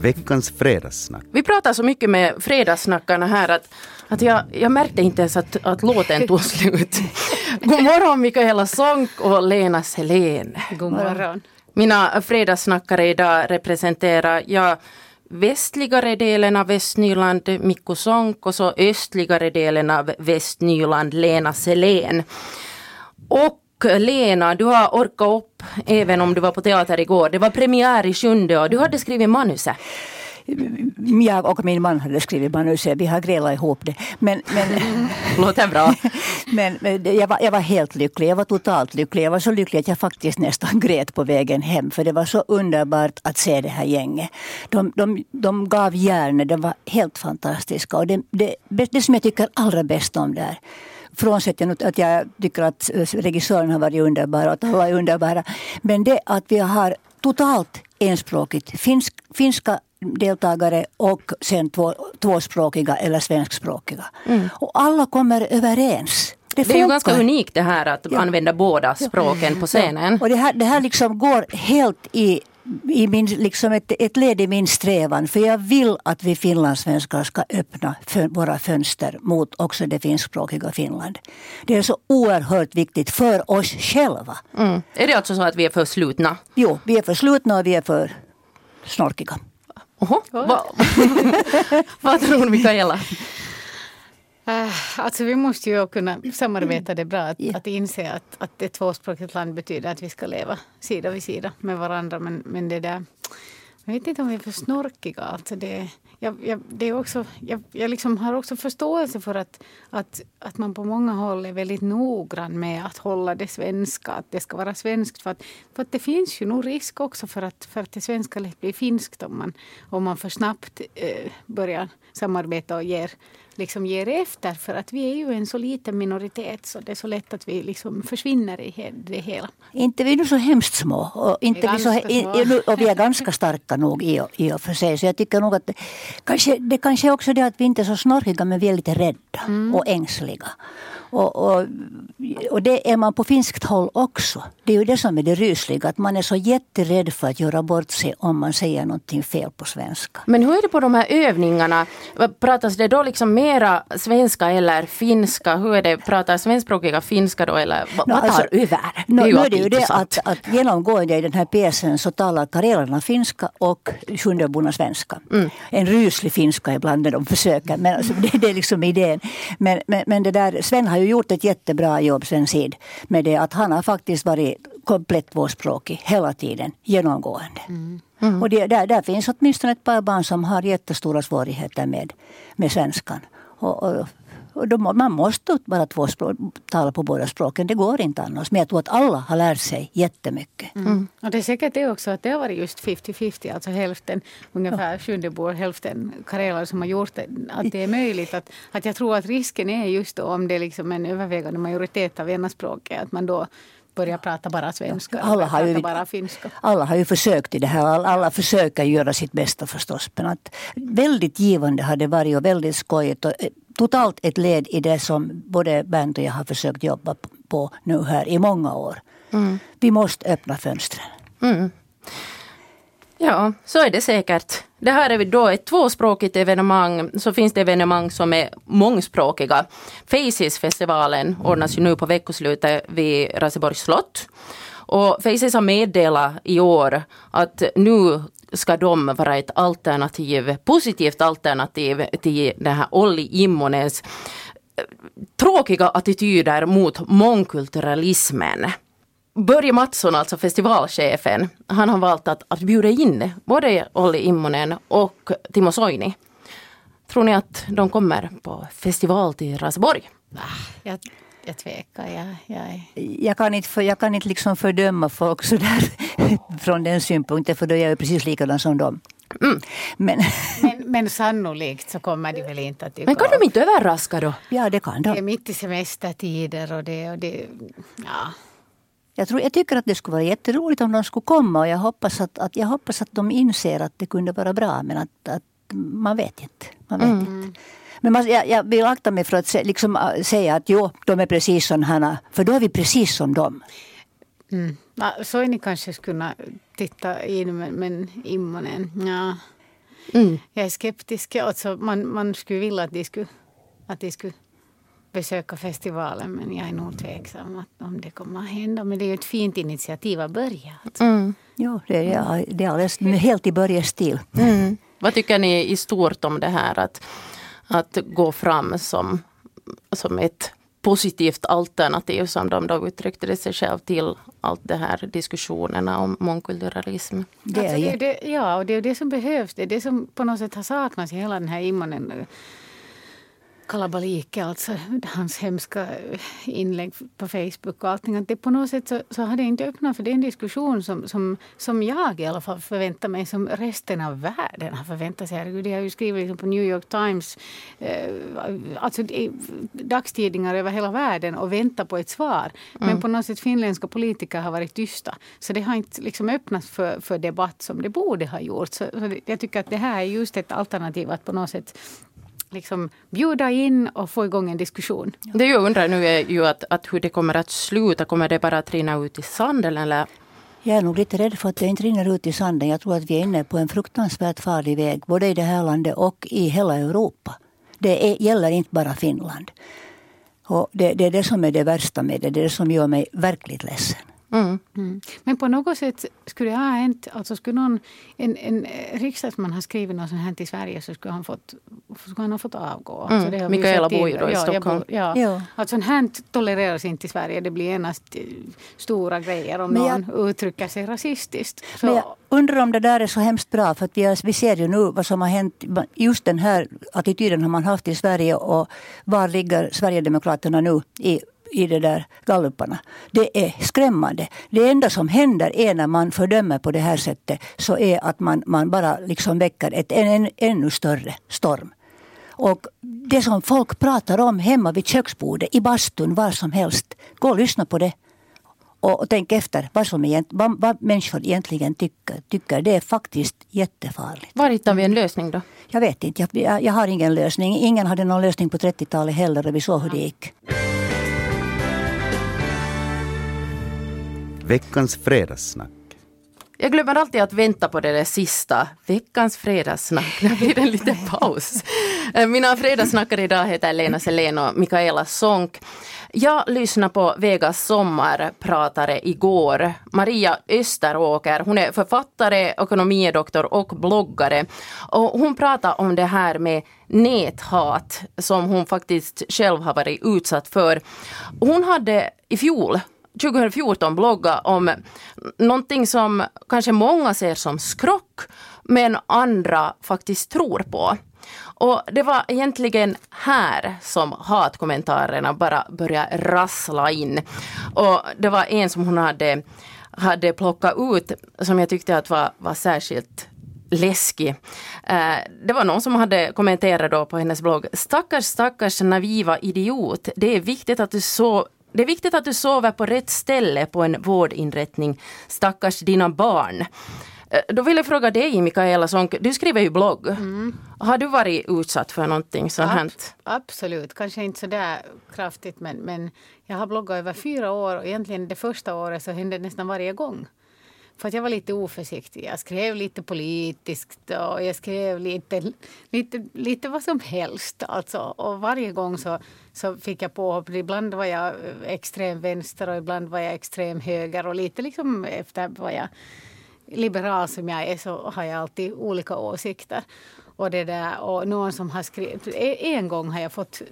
veckans fredagssnack. Vi pratar så mycket med fredagssnackarna här att, att jag, jag märkte inte ens att, att låten tog slut. God morgon Mikaela Sonck och Lena Selén. God morgon. Mina fredagssnackare idag representerar jag västligare delen av Västnyland, Mikko Sonck och så östligare delen av Västnyland, Lena Selén. Och Lena, du har orkat upp även om du var på teater igår. Det var premiär i sjunde och du hade skrivit manuset. Jag och min man hade skrivit manuset, vi har grälat ihop det. Men, men, Låter bra. men, men jag, var, jag var helt lycklig, jag var totalt lycklig. Jag var så lycklig att jag faktiskt nästan grät på vägen hem. För det var så underbart att se det här gänget. De, de, de gav järnet, de var helt fantastiska. Och det, det, det som jag tycker allra bäst om där Frånsett att jag tycker att regissören har varit underbar och att alla är underbara. Men det att vi har totalt enspråkigt finsk, finska deltagare och sen två, tvåspråkiga eller svenskspråkiga. Mm. Och alla kommer överens. Det, det är ju ganska unikt det här att ja. använda båda språken ja. på scenen. Ja. Och det här, det här liksom går helt i i min, liksom ett, ett led i min strävan. För jag vill att vi finlandssvenskar ska öppna för våra fönster mot också det finskspråkiga Finland. Det är så oerhört viktigt för oss själva. Mm. Är det alltså så att vi är för slutna? Jo, vi är för slutna och vi är för snorkiga. Oho. Va? Vad tror Mikaela? Uh, alltså vi måste ju kunna samarbeta det bra. Att, yeah. att inse att, att ett tvåspråkigt land betyder att vi ska leva sida vid sida med varandra. Men, men det där... Jag vet inte om vi är för snorkiga. Alltså det, jag, jag, det är också, jag, jag liksom har också förståelse för att, att, att man på många håll är väldigt noggrann med att hålla det svenska, att det ska vara svenskt. För att, för att det finns ju nog risk också för att, för att det svenska lätt blir finskt om man, om man för snabbt eh, börjar samarbeta och ger liksom ger efter. För att vi är ju en så liten minoritet så det är så lätt att vi liksom försvinner i det hela. Inte vi är nu så hemskt små. Och, inte vi, så, i, och vi är ganska starka nog i, i och för sig. Så jag tycker nog att kanske, det kanske är också det att vi inte är så snorkiga men vi är lite rädda mm. och ängsliga. Och, och, och, det är man på finskt håll också. Det är ju det som är det rysliga, att man är så jätterädd för att göra bort sig om man säger någonting fel på svenska. Men hur är det på de här övningarna? Pratas det då liksom mera svenska eller finska? Hur är det, pratar svenskspråkiga finska då eller vad, no, tar alltså, över? No, det är ju det, är det att, att genomgående i den här pjäsen så talar karelerna finska och sjundeborna svenska. Mm. En ryslig finska ibland när de försöker, men alltså, det, det, är liksom idén. Men, men, men det där, Sven har ju gjort ett jättebra jobb sen Sid med det att han har faktiskt varit komplett tvåspråkig hela tiden, genomgående. Mm. Mm. Och det, där, där finns åtminstone ett par barn som har jättestora svårigheter med, med svenskan. Och, och och då, man måste bara två språk, tala på båda språken. Det går inte annars. Men jag tror att alla har lärt sig jättemycket. Mm. Mm. Och det är säkert det också att det har varit just 50-50. Alltså hälften ungefär ja. sjundebor, hälften karelare som har gjort det. Att det är möjligt. Att, att jag tror att risken är just då om det är liksom en övervägande majoritet av ena språket. Att man då börja prata bara svenska. Alla har, ju, bara finska. alla har ju försökt i det här. Alla försöker göra sitt bästa förstås. Men att väldigt givande har det varit och väldigt skojigt. Och eh, totalt ett led i det som både Bernt och jag har försökt jobba på nu här i många år. Mm. Vi måste öppna fönstren. Mm. Ja, så är det säkert. Det här är då ett tvåspråkigt evenemang. Så finns det evenemang som är mångspråkiga. Faces-festivalen ordnas ju nu på veckoslutet vid Raseborgs slott. Och Faces har meddelat i år att nu ska de vara ett alternativ, positivt alternativ till den här Olli Immonens eh, tråkiga attityder mot mångkulturalismen. Börje Mattsson, alltså festivalchefen, han har valt att, att bjuda in både Olli Immonen och Timo Soini. Tror ni att de kommer på festival till Raseborg? Ah, jag, jag tvekar. Jag, jag, jag kan inte, för, jag kan inte liksom fördöma folk sådär från den synpunkten för då är jag precis likadan som dem. Mm. Men, men, men sannolikt så kommer de väl inte att dyka Men kan de inte överraska då? Ja, det kan de. Det är mitt i semestertider och det... Och det ja. Jag, tror, jag tycker att det skulle vara jätteroligt om de skulle komma och jag hoppas att, att, jag hoppas att de inser att det kunde vara bra men att, att man vet inte. Man vet mm. inte. Men man, jag, jag, vill akta mig för att se, liksom, äh, säga att jo, de är precis sådana, för då är vi precis som dem. Mm. Ja, så är ni kanske skulle titta in, men, men Immonen, ja. Mm. Jag är skeptisk. Alltså man, man skulle vilja att de skulle, att de skulle besöka festivalen men jag är nog tveksam att om det kommer att hända. Men det är ju ett fint initiativ att börja. Alltså. Mm. Ja, det är, det är alldeles helt i Börjes stil. Mm. Vad tycker ni i stort om det här att, att gå fram som, som ett positivt alternativ som de då uttryckte det sig själv till allt det här diskussionerna om mångkulturalism. Det är, alltså det, det, ja, och det är det som behövs. Det är det som på något sätt har saknats i hela den här Immonen kalabalik, alltså hans hemska inlägg på Facebook och allting. Att det på något sätt så, så har det inte öppnat för den diskussion som, som, som jag i alla fall förväntar mig, som resten av världen har förväntat sig. Herregud, jag har ju skrivit liksom på New York Times, eh, alltså dagstidningar över hela världen och väntat på ett svar. Men mm. på något sätt finländska politiker har varit tysta. Så det har inte liksom öppnat för, för debatt som det borde ha gjort. Så, så jag tycker att det här är just ett alternativ att på något sätt liksom bjuda in och få igång en diskussion. Det jag undrar nu är ju att, att hur det kommer att sluta. Kommer det bara att rinna ut i sanden eller? Jag är nog lite rädd för att det inte rinner ut i sanden. Jag tror att vi är inne på en fruktansvärt farlig väg, både i det här landet och i hela Europa. Det är, gäller inte bara Finland. Och det, det, är det som är det värsta med det. Det är det som gör mig verkligt ledsen. Mm. Mm. Men på något sätt skulle det ha hänt, alltså skulle någon, en, en riksdagsman ha skrivit något sånt här till Sverige så skulle han, fått, skulle han ha fått avgå. Mm. Alltså det Mikaela bor ju då i ja, Stockholm. Bor, ja. ja. Alltså sånt här tolereras inte i Sverige. Det blir genast eh, stora grejer om jag, någon uttrycker sig rasistiskt. Så. Men jag undrar om det där är så hemskt bra för att vi, vi ser ju nu vad som har hänt. Just den här attityden har man haft i Sverige och var ligger Sverigedemokraterna nu i i det där galluparna. Det är skrämmande. Det enda som händer är när man fördömer på det här sättet så är att man, man bara liksom väcker ett, en, en ännu större storm. Och det som folk pratar om hemma vid köksbordet, i bastun, var som helst. Gå och lyssna på det. Och, och tänk efter vad, som egent, vad, vad människor egentligen tycker, tycker. Det är faktiskt jättefarligt. Var hittar vi en lösning då? Jag vet inte. Jag, jag, jag har ingen lösning. Ingen hade någon lösning på 30-talet heller och vi såg hur det gick. Veckans fredagssnack. Jag glömmer alltid att vänta på det där sista. Veckans fredagssnack. Det blir en liten paus. Eh, mina fredagssnackare idag heter Lena Selén och Mikaela Sonk. Jag lyssnade på Vegas sommarpratare igår. Maria Österåker, hon är författare, ekonomidoktor och bloggare. Och hon pratar om det här med näthat som hon faktiskt själv har varit utsatt för. Hon hade i fjol 2014 blogga om någonting som kanske många ser som skrock men andra faktiskt tror på. Och det var egentligen här som hatkommentarerna bara började rassla in. Och det var en som hon hade, hade plockat ut som jag tyckte att var, var särskilt läskig. Eh, det var någon som hade kommenterat då på hennes blogg. Stackars stackars naiva idiot. Det är viktigt att du så det är viktigt att du sover på rätt ställe på en vårdinrättning. Stackars dina barn. Eh, då vill jag fråga dig Mikaela Sonk, du skriver ju blogg. Mm. Har du varit utsatt för någonting sånt här? Absolut, kanske inte så där kraftigt men, men jag har bloggat över fyra år och egentligen det första året så hände det nästan varje gång. För att jag var lite oförsiktig. Jag skrev lite politiskt och jag skrev lite, lite, lite vad som helst. Alltså. Och varje gång så, så fick jag påhopp. Ibland var jag extrem vänster och ibland var jag extrem höger. Och lite liksom efter vad jag liberal som jag är så har jag alltid olika åsikter. Och, det där, och någon som har skrivit... En gång har jag fått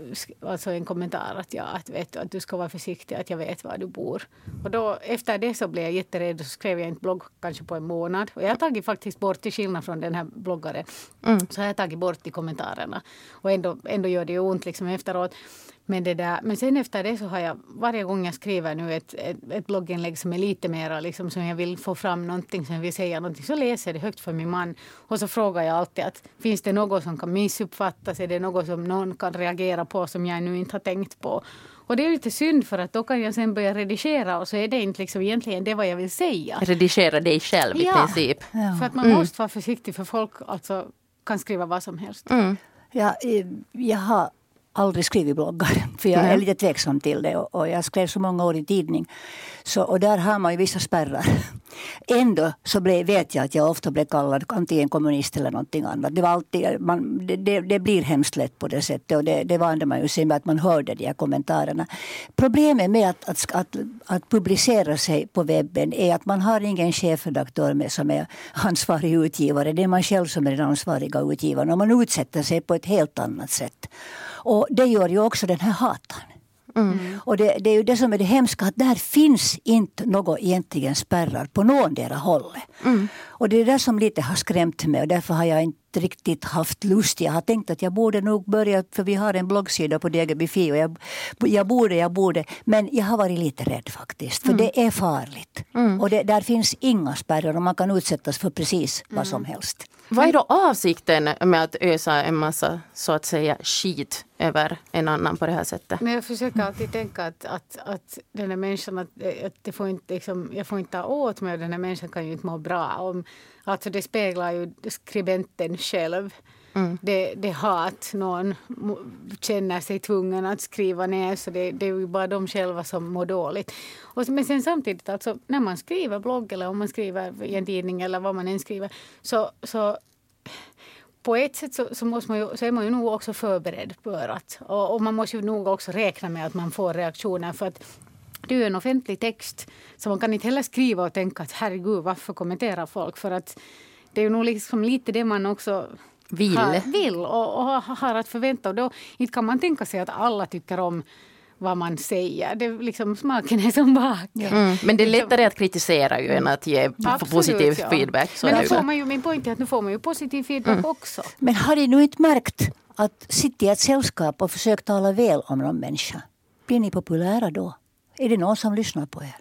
alltså en kommentar att, ja, att, vet att du ska vara försiktig, att jag vet var du bor. Och då, efter det så blev jag jätterädd och skrev jag inte blogg kanske på en månad. Och jag har tagit faktiskt bort, till skillnad från den här bloggaren, mm. så har jag tagit bort i kommentarerna. Och ändå, ändå gör det ju ont liksom efteråt. Men, det där, men sen efter det så har jag varje gång jag skriver nu ett, ett, ett blogginlägg som är lite mer liksom som jag vill få fram någonting som jag vill säga någonting så läser jag det högt för min man. Och så frågar jag alltid att finns det något som kan missuppfattas? Är det något som någon kan reagera på som jag nu inte har tänkt på? Och det är lite synd för att då kan jag sen börja redigera och så är det inte liksom egentligen det vad jag vill säga. Redigera dig själv ja. i princip. Ja. För att man mm. måste vara försiktig för folk alltså kan skriva vad som helst. Mm. Ja, jag har aldrig skrivit bloggar, för jag är lite tveksam till det. Och, och jag skrev så många år i tidning. Så, och där har man ju vissa spärrar. Ändå så blev, vet jag att jag ofta blev kallad antingen kommunist eller någonting annat. Det, var alltid, man, det, det, det blir hemskt lätt på det sättet och det, det vande man ju sig med att man hörde de här kommentarerna. Problemet med att, att, att, att publicera sig på webben är att man har ingen chefredaktör med som är ansvarig utgivare. Det är man själv som är den ansvariga utgivaren och man utsätter sig på ett helt annat sätt. Och det gör ju också den här hatan. Mm. Och det, det, är ju det som är det hemska, att där finns inte något egentligen spärrar på någondera hållet. Mm. Och det är det som lite har skrämt mig och därför har jag inte riktigt haft lust. Jag har tänkt att jag borde nog börja, för vi har en bloggsida på DGBFI och jag, jag borde, jag borde. Men jag har varit lite rädd faktiskt, för mm. det är farligt. Mm. Och det, där finns inga spärrar och man kan utsättas för precis vad som mm. helst. Vad är då avsikten med att ösa en massa så att säga skit över en annan på det här sättet? Men jag försöker alltid tänka att, att, att den här människan, att, att det får inte, liksom, jag får inte ta åt mig och den här människan kan ju inte må bra. Om, alltså det speglar ju skribenten själv. Mm. Det, det hat någon känner sig tvungen att skriva ner så det, det är ju bara de själva som mår dåligt. Och, men sen samtidigt, alltså, när man skriver blogg eller om man skriver i en tidning eller vad man än skriver så, så på ett sätt så, så, måste man ju, så är man ju nog också förberedd för att... Och, och, man måste ju nog också räkna med att man får reaktioner. För att det är ju en offentlig text. Så man kan inte heller skriva och tänka att herregud, varför kommenterar folk? För att det är ju nog liksom lite det man också vill, har, vill och, och har att förvänta. Och då inte kan man tänka sig att alla tycker om vad man säger. Det liksom, smaken är som baken. Mm, men det är lättare att kritisera ju än att ge Absolut, positiv ja. feedback. Så men får man ju, min poäng är att nu får man ju positiv feedback mm. också. Men har ni nu inte märkt att sitta i ett sällskap och försöka tala väl om någon människa, blir ni populära då? Är det någon som lyssnar på er?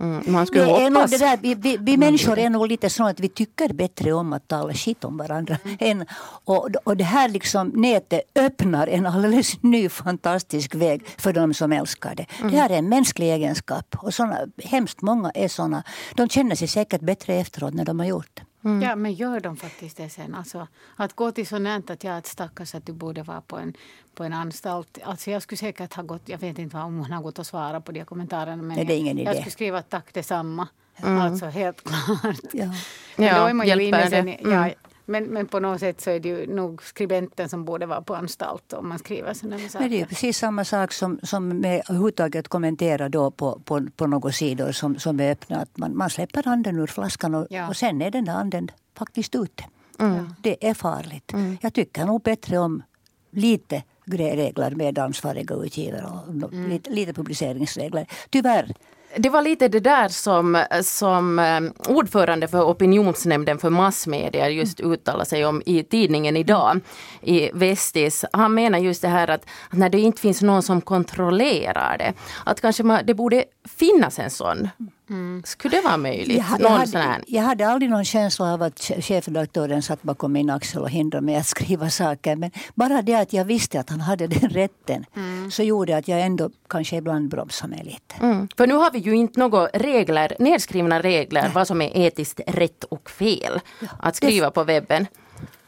Mm, man skulle det hoppas. Det där, vi, vi, vi människor är nog lite så att vi tycker bättre om att tala skit om varandra. Mm. Än, och, och det här liksom nätet öppnar en alldeles ny fantastisk väg för de som älskar det. Mm. Det här är en mänsklig egenskap. Och såna, hemskt många är såna. De känner sig säkert bättre efteråt när de har gjort det. Mm. Ja, men gör de faktiskt det sen? Alltså, att gå till så nänt att jag stackars att du borde vara på en, på en anstalt. Alltså, jag skulle säkert ha gått, jag vet inte om hon har gått och svarat på de kommentarerna. Men Nej, det är ingen jag, idé. jag skulle skriva tack detsamma. Mm. Alltså helt klart. Ja. Men ja, då är man ju inne sen, ja, mm. Men, men på något sätt så är det ju nog skribenten som borde vara på anstalt om man skriver sådana saker. Men det är precis samma sak som, som med överhuvudtaget kommentera då på, på, på några sidor som, som är öppna. Att man, man släpper anden ur flaskan och, ja. och sen är den där anden faktiskt ute. Mm. Det är farligt. Mm. Jag tycker nog bättre om lite regler med ansvariga utgivare och mm. lite, lite publiceringsregler. Tyvärr det var lite det där som, som eh, ordförande för opinionsnämnden för massmedia just uttalade sig om i tidningen idag i Vestis. Han menar just det här att, att när det inte finns någon som kontrollerar det, att kanske man, det borde finnas en sån Mm. Skulle det vara möjligt? Jag, jag, hade, jag, hade, aldrig någon känsla av att chefredaktören satt bakom min axel och hindrade mig att skriva saker. Men bara det att jag visste att han hade den rätten mm. så gjorde att jag ändå kanske ibland bromsade mig lite. Mm. För nu har vi ju inte några regler, nedskrivna regler Nej. vad som är etiskt rätt och fel ja. att skriva det, på webben.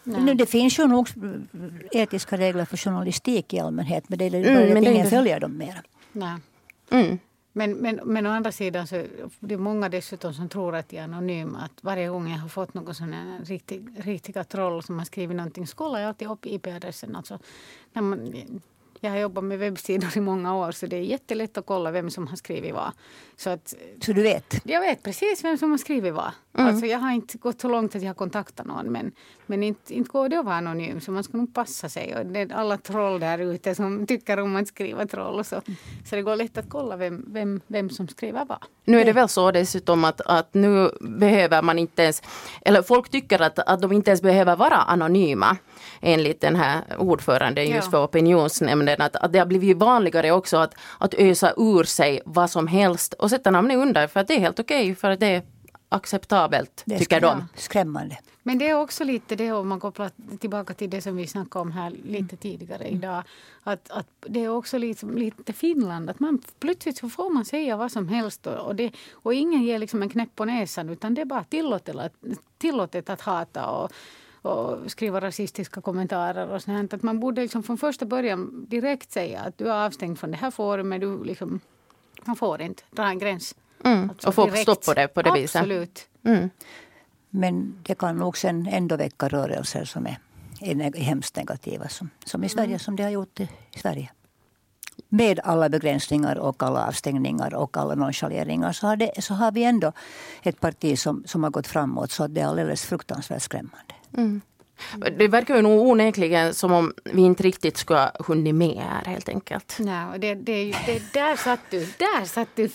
Nej. Det finns ju nog etiska regler för journalistik i allmänhet men det är mm, men ingen det... följer dem mer. Nej. Mm. Men, men, men å andra sidan så det är många dessutom som tror att jag är anonym. Att varje gång jag har fått någon sån här riktig, riktiga troll som har skrivit någonting så kollar jag alltid upp IP-adressen. Alltså, när man, jag har jobbat med webbsidor i många år så det är jättelätt att kolla vem som har skrivit vad. Så, att, så du vet? Jag vet precis vem som har skrivit vad. Mm. Alltså jag har inte gått så långt att jag har kontaktat någon men, men inte, inte går det att vara anonym så man ska nog passa sig. Och det är alla troll där ute som tycker om att skriva troll så, så det går lätt att kolla vem, vem, vem som skriver vad. Nu är det väl så dessutom att, att nu behöver man inte ens, eller folk tycker att, att de inte ens behöver vara anonyma enligt den här ordföranden just ja. för opinionsnämnden. Att, att det har blivit vanligare också att, att ösa ur sig vad som helst och sätta namnet under för att det är helt okej okay, för att det är acceptabelt, det tycker de. Skrämmande. Men det är också lite det, om man kopplar tillbaka till det som vi snackade om här lite mm. tidigare idag. Att, att det är också lite, lite Finland, att man plötsligt så får man säga vad som helst och, det, och ingen ger liksom en knäpp på näsan utan det är bara tillåtet, tillåtet att hata och, och skriva rasistiska kommentarer och sånt. Att man borde liksom från första början direkt säga att du är avstängd från det här forumet. Du liksom, man får inte dra en gräns. Mm. Alltså och få stopp på det på det Absolut. viset. Absolut. Mm. Men det kan nog sen ändå väcka rörelser som är, är hemskt negativa. Som, som i Sverige, mm. som det har gjort i Sverige med alla begränsningar och alla avstängningar och alla nonchaleringar så har, det, så har vi ändå ett parti som, som har gått framåt så det är alldeles fruktansvärt skrämmande. Mm. Det verkar ju nog onekligen som om vi inte riktigt skulle ha hunnit med här helt enkelt. Nej, det, det, det, där satt du, där satt du.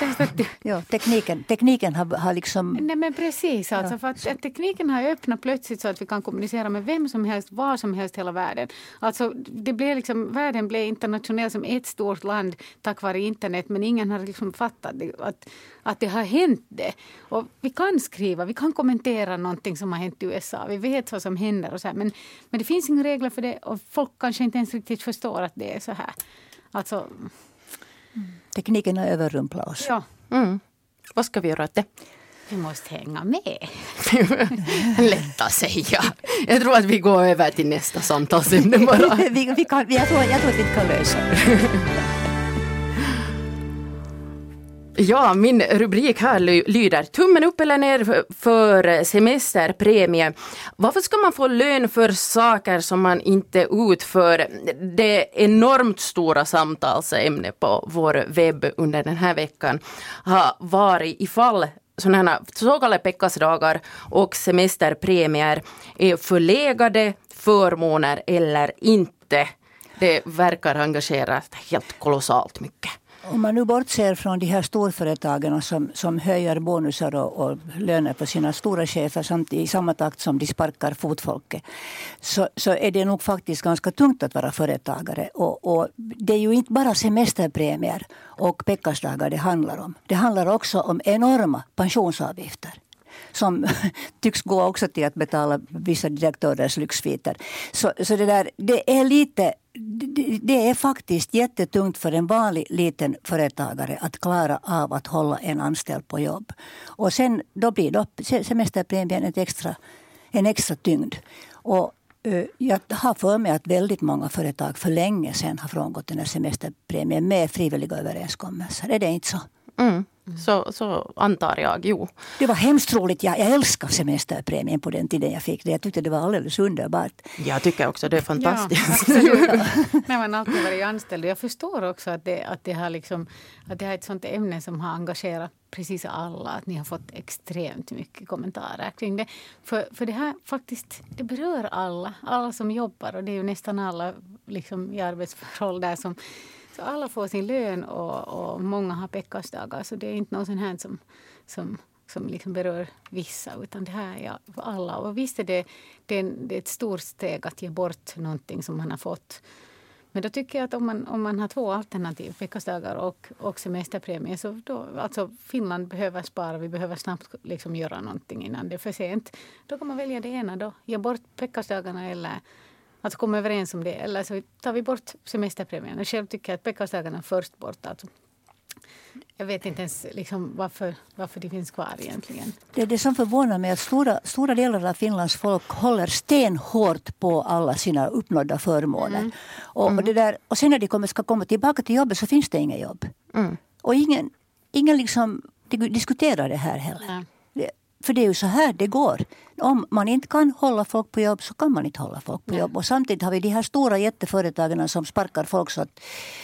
Där satt du. Ja, tekniken, tekniken har, har liksom... Nej men precis, alltså, ja. för att, att, tekniken har öppnat plötsligt så att vi kan kommunicera med vem som helst, var som helst hela världen. Alltså, det blev liksom, världen blev internationell som ett stort land tack vare internet men ingen har liksom fattat att, att det har hänt det. Och vi kan skriva, vi kan kommentera någonting som har hänt i USA. Vi vet vad som händer. Och så här. Men, men det finns inga regler för det och folk kanske inte ens riktigt förstår att det är så här. Alltså, mm. Tekniken har överrumplat oss. Ja. Mm. Vad ska vi göra åt det? Vi måste hänga med. Lätt att säga. Jag tror att vi går över till nästa samtalsämne bara. vi, vi kan, jag, tror, jag tror att vi kan lösa det. Ja, min rubrik här lyder tummen upp eller ner för semesterpremie. Varför ska man få lön för saker som man inte utför? Det enormt stora samtalsämne på vår webb under den här veckan har varit ifall sådana så kallade Pekkasdagar och semesterpremier är förlegade förmåner eller inte. Det verkar engagera helt kolossalt mycket. Om man nu bortser från de här storföretagen som, som höjer bonusar och, och löner för sina stora chefer samt i samma takt som de sparkar fotfolket så, så är det nog faktiskt ganska tungt att vara företagare. Och, och det är ju inte bara semesterpremier och peckasdagar det handlar om. Det handlar också om enorma pensionsavgifter som tycks gå också till att betala vissa direktörers lyxsviter. Så, så det, där, det är lite det är faktiskt jättetungt för en vanlig liten företagare att klara av att hålla en anställd på jobb. Och sen då blir då semesterpremien ett extra, en extra tyngd. Och eh, jag har för mig att väldigt många företag för länge sedan har frångått den här semesterpremien med frivilliga överenskommelser. Är det inte så? Mm. Så, så antar jag, jo. Det var hemskt roligt. Jag, jag älskade semesterpremien på den tiden jag fick det. Jag tyckte det var alldeles underbart. Jag tycker också det är fantastiskt. Ja, När man alltid varit anställd. Jag förstår också att det, att, det har liksom, att det är ett sånt ämne som har engagerat precis alla. Att ni har fått extremt mycket kommentarer kring det. För, för det här faktiskt, det berör alla. Alla som jobbar och det är ju nästan alla liksom, i arbetsför där som så alla får sin lön och, och många har peckasdagar. Så det är inte något sånt här som, som, som liksom berör vissa. Utan det här är för alla. Och visst är det, det, är, det är ett stort steg att ge bort någonting som man har fått. Men då tycker jag att om man, om man har två alternativ, veckosdagar och, och semesterpremie, så då, alltså Finland behöver spara, vi behöver snabbt liksom göra någonting innan det är för sent. Då kan man välja det ena då, ge bort veckosdagarna eller Alltså komma överens om det. Eller så tar vi bort semesterpremien. Själv tycker jag att Pekkarsdagarna först bort. Alltså. Jag vet inte ens liksom varför, varför de finns kvar egentligen. Det är det som förvånar mig att stora, stora delar av Finlands folk håller stenhårt på alla sina uppnådda förmåner. Mm. Och, mm. och, det där, och sen när de kommer, ska komma tillbaka till jobbet så finns det inget jobb. Mm. Och ingen, ingen liksom diskuterar det här heller. För det är ju så här det går. Om man inte kan hålla folk på jobb så kan man inte hålla folk på jobb. Och samtidigt har vi de här stora jätteföretagen som sparkar folk så att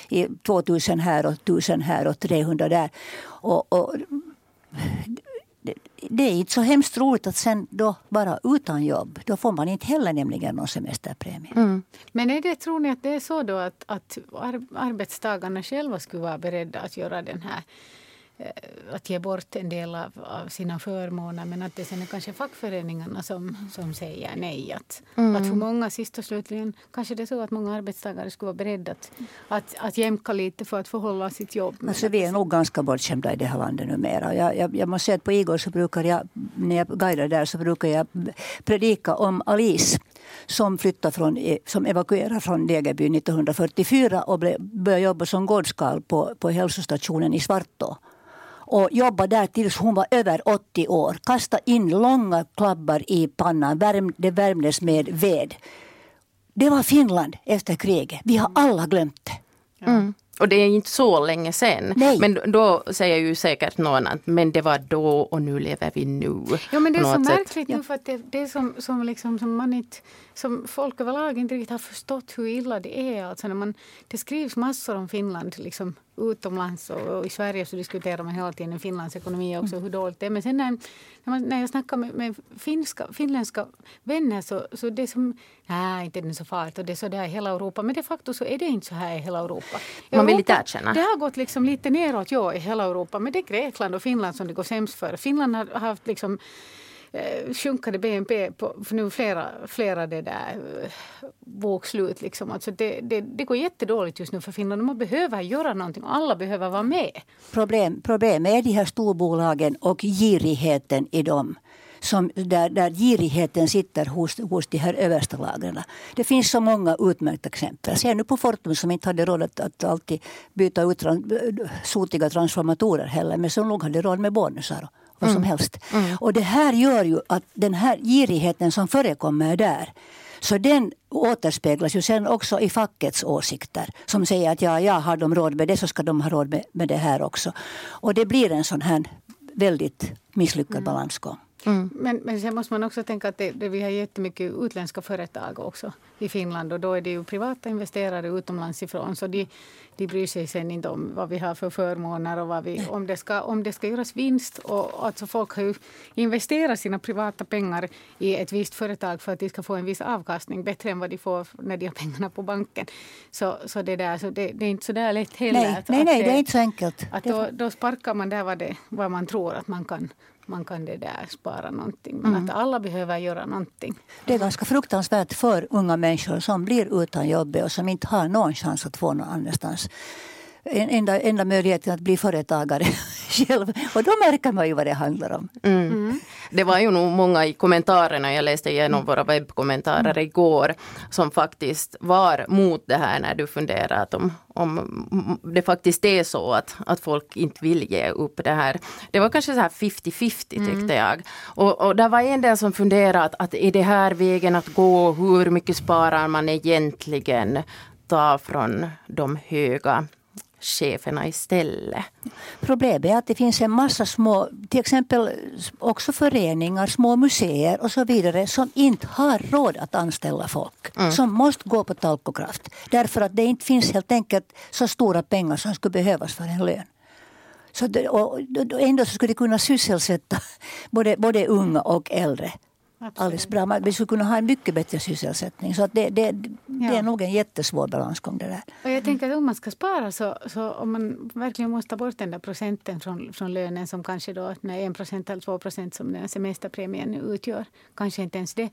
i 2000 här och 1000 här och 300 där. Och, och det är inte så hemskt roligt att sen då vara utan jobb. Då får man inte heller nämligen någon semesterpremie. Mm. Men är det, tror ni att det är så då att, att arbetstagarna själva skulle vara beredda att göra den här att ge bort en del av, av, sina förmåner men att det sen är kanske fackföreningarna som, som säger nej. Att, mm. att för många sist och slutligen kanske det är så att många arbetstagare skulle vara beredda att, att, att jämka lite för att få hålla sitt jobb. Alltså, vi är nog ganska bortskämda i det här landet numera. Jag, jag, jag måste säga att på Igor så brukar jag, när jag guidar där så brukar jag predika om Alice som flyttade från, som evakuerade från Degerby 1944 och började jobba som gårdskarl på, på hälsostationen i Svartå. Och jobbade där tills hon var över 80 år. Kastade in långa klabbar i pannan. Värm, det värmdes med ved. Det var Finland efter kriget. Vi har alla glömt det. Mm. Och det är inte så länge sedan. Nej. Men då säger ju säkert någon att men det var då och nu lever vi nu. Ja men det är så något sätt. märkligt nu för att det, det är som, som, liksom, som man inte, som folk överlag inte riktigt har förstått hur illa det är. Alltså när man, det skrivs massor om Finland liksom, utomlands och, i Sverige så diskuterar man hela tiden Finlands ekonomi också, hur dåligt det är. Men sen när, när, man, när jag snackar med, med finska, finländska vänner så, så det är som, nej inte är det så farligt och det är så där i hela Europa. Men de facto så är det inte så här i hela Europa. Man vill inte Europa- erkänna. Det har gått liksom lite neråt ja, i hela Europa. Men det är Grekland och Finland som det går sämst för. Finland har haft liksom eh, sjunkande BNP på för nu flera, flera det där eh, bokslut. Liksom. Alltså det, det, det går jättedåligt just nu för Finland man behöver göra någonting och alla behöver vara med. Problem, problemet är de här storbolagen och girigheten i dem. Som där, där girigheten sitter hos, hos de här översta lagren. Det finns så många utmärkta exempel. Se nu på Fortum som inte hade råd att, att alltid byta ut sotiga transformatorer heller. Men som nog hade råd med bonusar och vad som helst. Och det här gör ju att den här girigheten som förekommer där så den återspeglas ju sen också i fackets åsikter. Som säger att ja, ja, har de råd med det så ska de ha råd med, med det här också. Och det blir en sån här väldigt misslyckad balansgång. Men, men sen måste man också tänka att det, det, vi har jättemycket utländska företag också i Finland och då är det ju privata investerare utomlands ifrån så de, de bryr sig sen inte om vad vi har för förmåner och vad vi, om, det ska, om det ska göras vinst. Och, alltså folk har ju investerat sina privata pengar i ett visst företag för att de ska få en viss avkastning bättre än vad de får när de har pengarna på banken. Så, så, det, där, så det, det är inte så där lätt heller. Nej, att- nej, att nej, det är inte så enkelt. att Det- då, då sparkar man där vad, det, vad man tror att man kan, man kan det där spara någonting. Men Mm. att alla behöver göra någonting. Det är ganska fruktansvärt för unga människor som blir utan jobb och som inte har någon chans att få någon annanstans. En, enda, enda möjligheten att bli företagare själv. Och då märker man ju vad det handlar om. Det var ju nog många i kommentarerna, jag läste igenom våra webbkommentarer igår, som faktiskt var mot det här när du funderar att om, om det faktiskt är så att, att folk inte vill ge upp det här. Det var kanske så här 50-50 tyckte jag. Och, och där var en del som funderade att, att är det här vägen att gå, hur mycket sparar man egentligen? Ta från de höga cheferna istället. Problemet är att det finns en massa små, till exempel också föreningar, små museer och så vidare som inte har råd att anställa folk. Som måste gå på talkokraft. Därför att det inte finns helt enkelt så stora pengar som skulle behövas för en lön. Så det, och och ändå så skulle det kunna sysselsätta både, både unga och äldre. Alldeles bra. Man- Vi skulle kunna ha en mycket bättre sysselsättning. Så att det, det, det Ja. är nog en jättesvår balansgång det där. Och jag tänker att om man ska spara så, så om man verkligen måste ta bort den där procenten från, från lönen som kanske då när en procent eller två procent som den semesterpremien utgör, kanske inte ens det.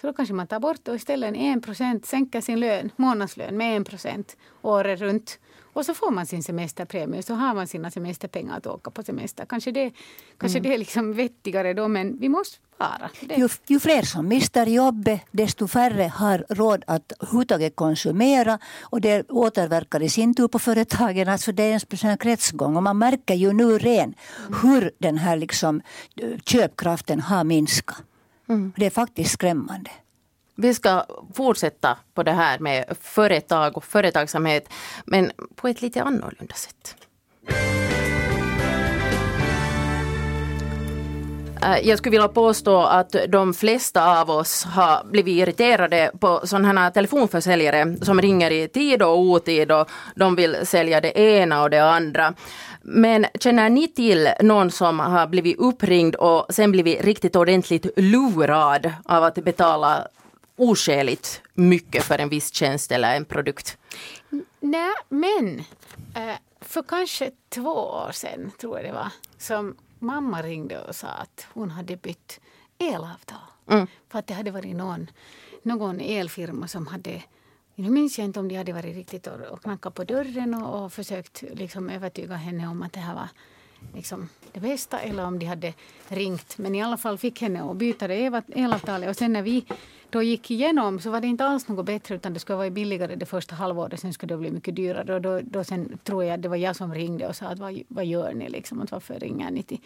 Så då kanske man tar bort och istället en en procent sänker sin lön, månadslön med en procent året runt. Och så får man sin semesterpremie så har man sina semesterpengar att åka på semester. Kanske det, kanske det är liksom vettigare då men vi måste. Det, Ju, ju fler som mister jobbet, desto färre har råd att överhuvudtaget konsumera. Och det återverkar i sin tur på företagen. Alltså det är en kretsgång. Och man märker ju nu ren hur den här liksom, eh, köpkraften har minskat. Det är faktiskt skrämmande. Vi ska fortsätta på det här med företag och företagsamhet, men på ett lite annorlunda sätt. Eh, jag skulle vilja påstå att de flesta av oss har blivit irriterade på sådana här telefonförsäljare som ringer i tid och otid och de vill sälja det ena och det andra. Men känner ni till någon som har blivit uppringd och sen blivit riktigt ordentligt lurad av att betala oskäligt mycket för en viss tjänst eller en produkt? Nej, men eh, för kanske två år sedan, tror jag det var, som mamma ringde och sa att hon hade bytt elavtal. Mm. För att det hade varit någon, någon elfirma som hade nu minns jag inte om de hade varit riktigt och, och knackat på dörren och, och försökt liksom övertyga henne om att det här var liksom det bästa eller om de hade ringt. Men i alla fall fick henne att byta det elavtalet och sen när vi då gick igenom så var det inte alls något bättre utan det skulle vara billigare det första halvåret. Sen skulle det bli mycket dyrare. Och då, då sen tror jag att det var jag som ringde och sa att vad, vad gör ni liksom? Att varför ringer ni till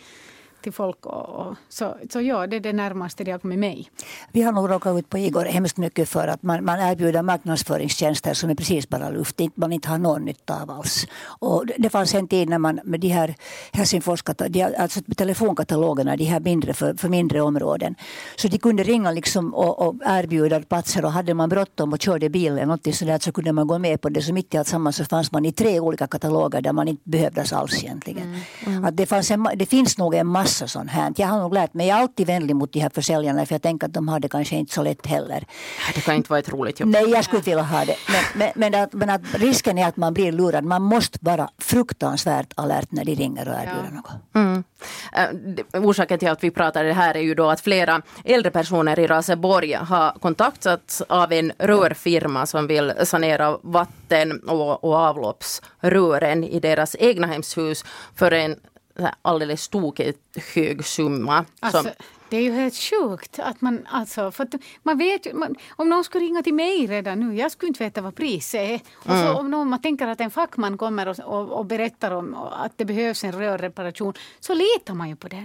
till folk. Och, och, så, så ja, det är det närmaste det har kommit mig. Vi har nog råkat ut på Igor hemskt mycket för att man, man erbjuder marknadsföringstjänster som är precis bara luft, man inte har någon nytta av alls. Och det fanns en tid när man med de här Helsingfors, alltså telefonkatalogerna, de här mindre för, för mindre områden. Så de kunde ringa liksom och, och erbjuda platser och hade man bråttom och körde bil eller något sådär så kunde man gå med på det. Så mitt i allt samman så fanns man i tre olika kataloger där man inte behövdes alls egentligen. Mm. Mm. Att det, fanns en, det finns nog en massa massa sånt här. Jag har nog lärt mig, jag är alltid vänlig mot de här försäljarna för jag tänker att de har det kanske inte så lätt heller. Det kan inte vara ett roligt jobb. Nej, jag skulle inte vilja ha det. Men, men, men, att, men att risken är att man blir lurad. Man måste vara fruktansvärt alert när de ringer och erbjuder ja. något. Mm. Uh, orsaken till att vi pratar det här är ju då att flera äldre personer i Raseborg har kontaktats av en rörfirma som vill sanera vatten och, och avloppsrören i deras egna hemshus för en alldeles tokigt hög summa. Alltså, som, det är ju helt sjukt att man alltså, för man vet ju, man, om någon skulle ringa till mig redan nu, jag skulle inte veta vad priset är. Och så mm. om någon, man tänker att en fackman kommer och, och, och, berättar om att det behövs en rörreparation, så litar man ju på den.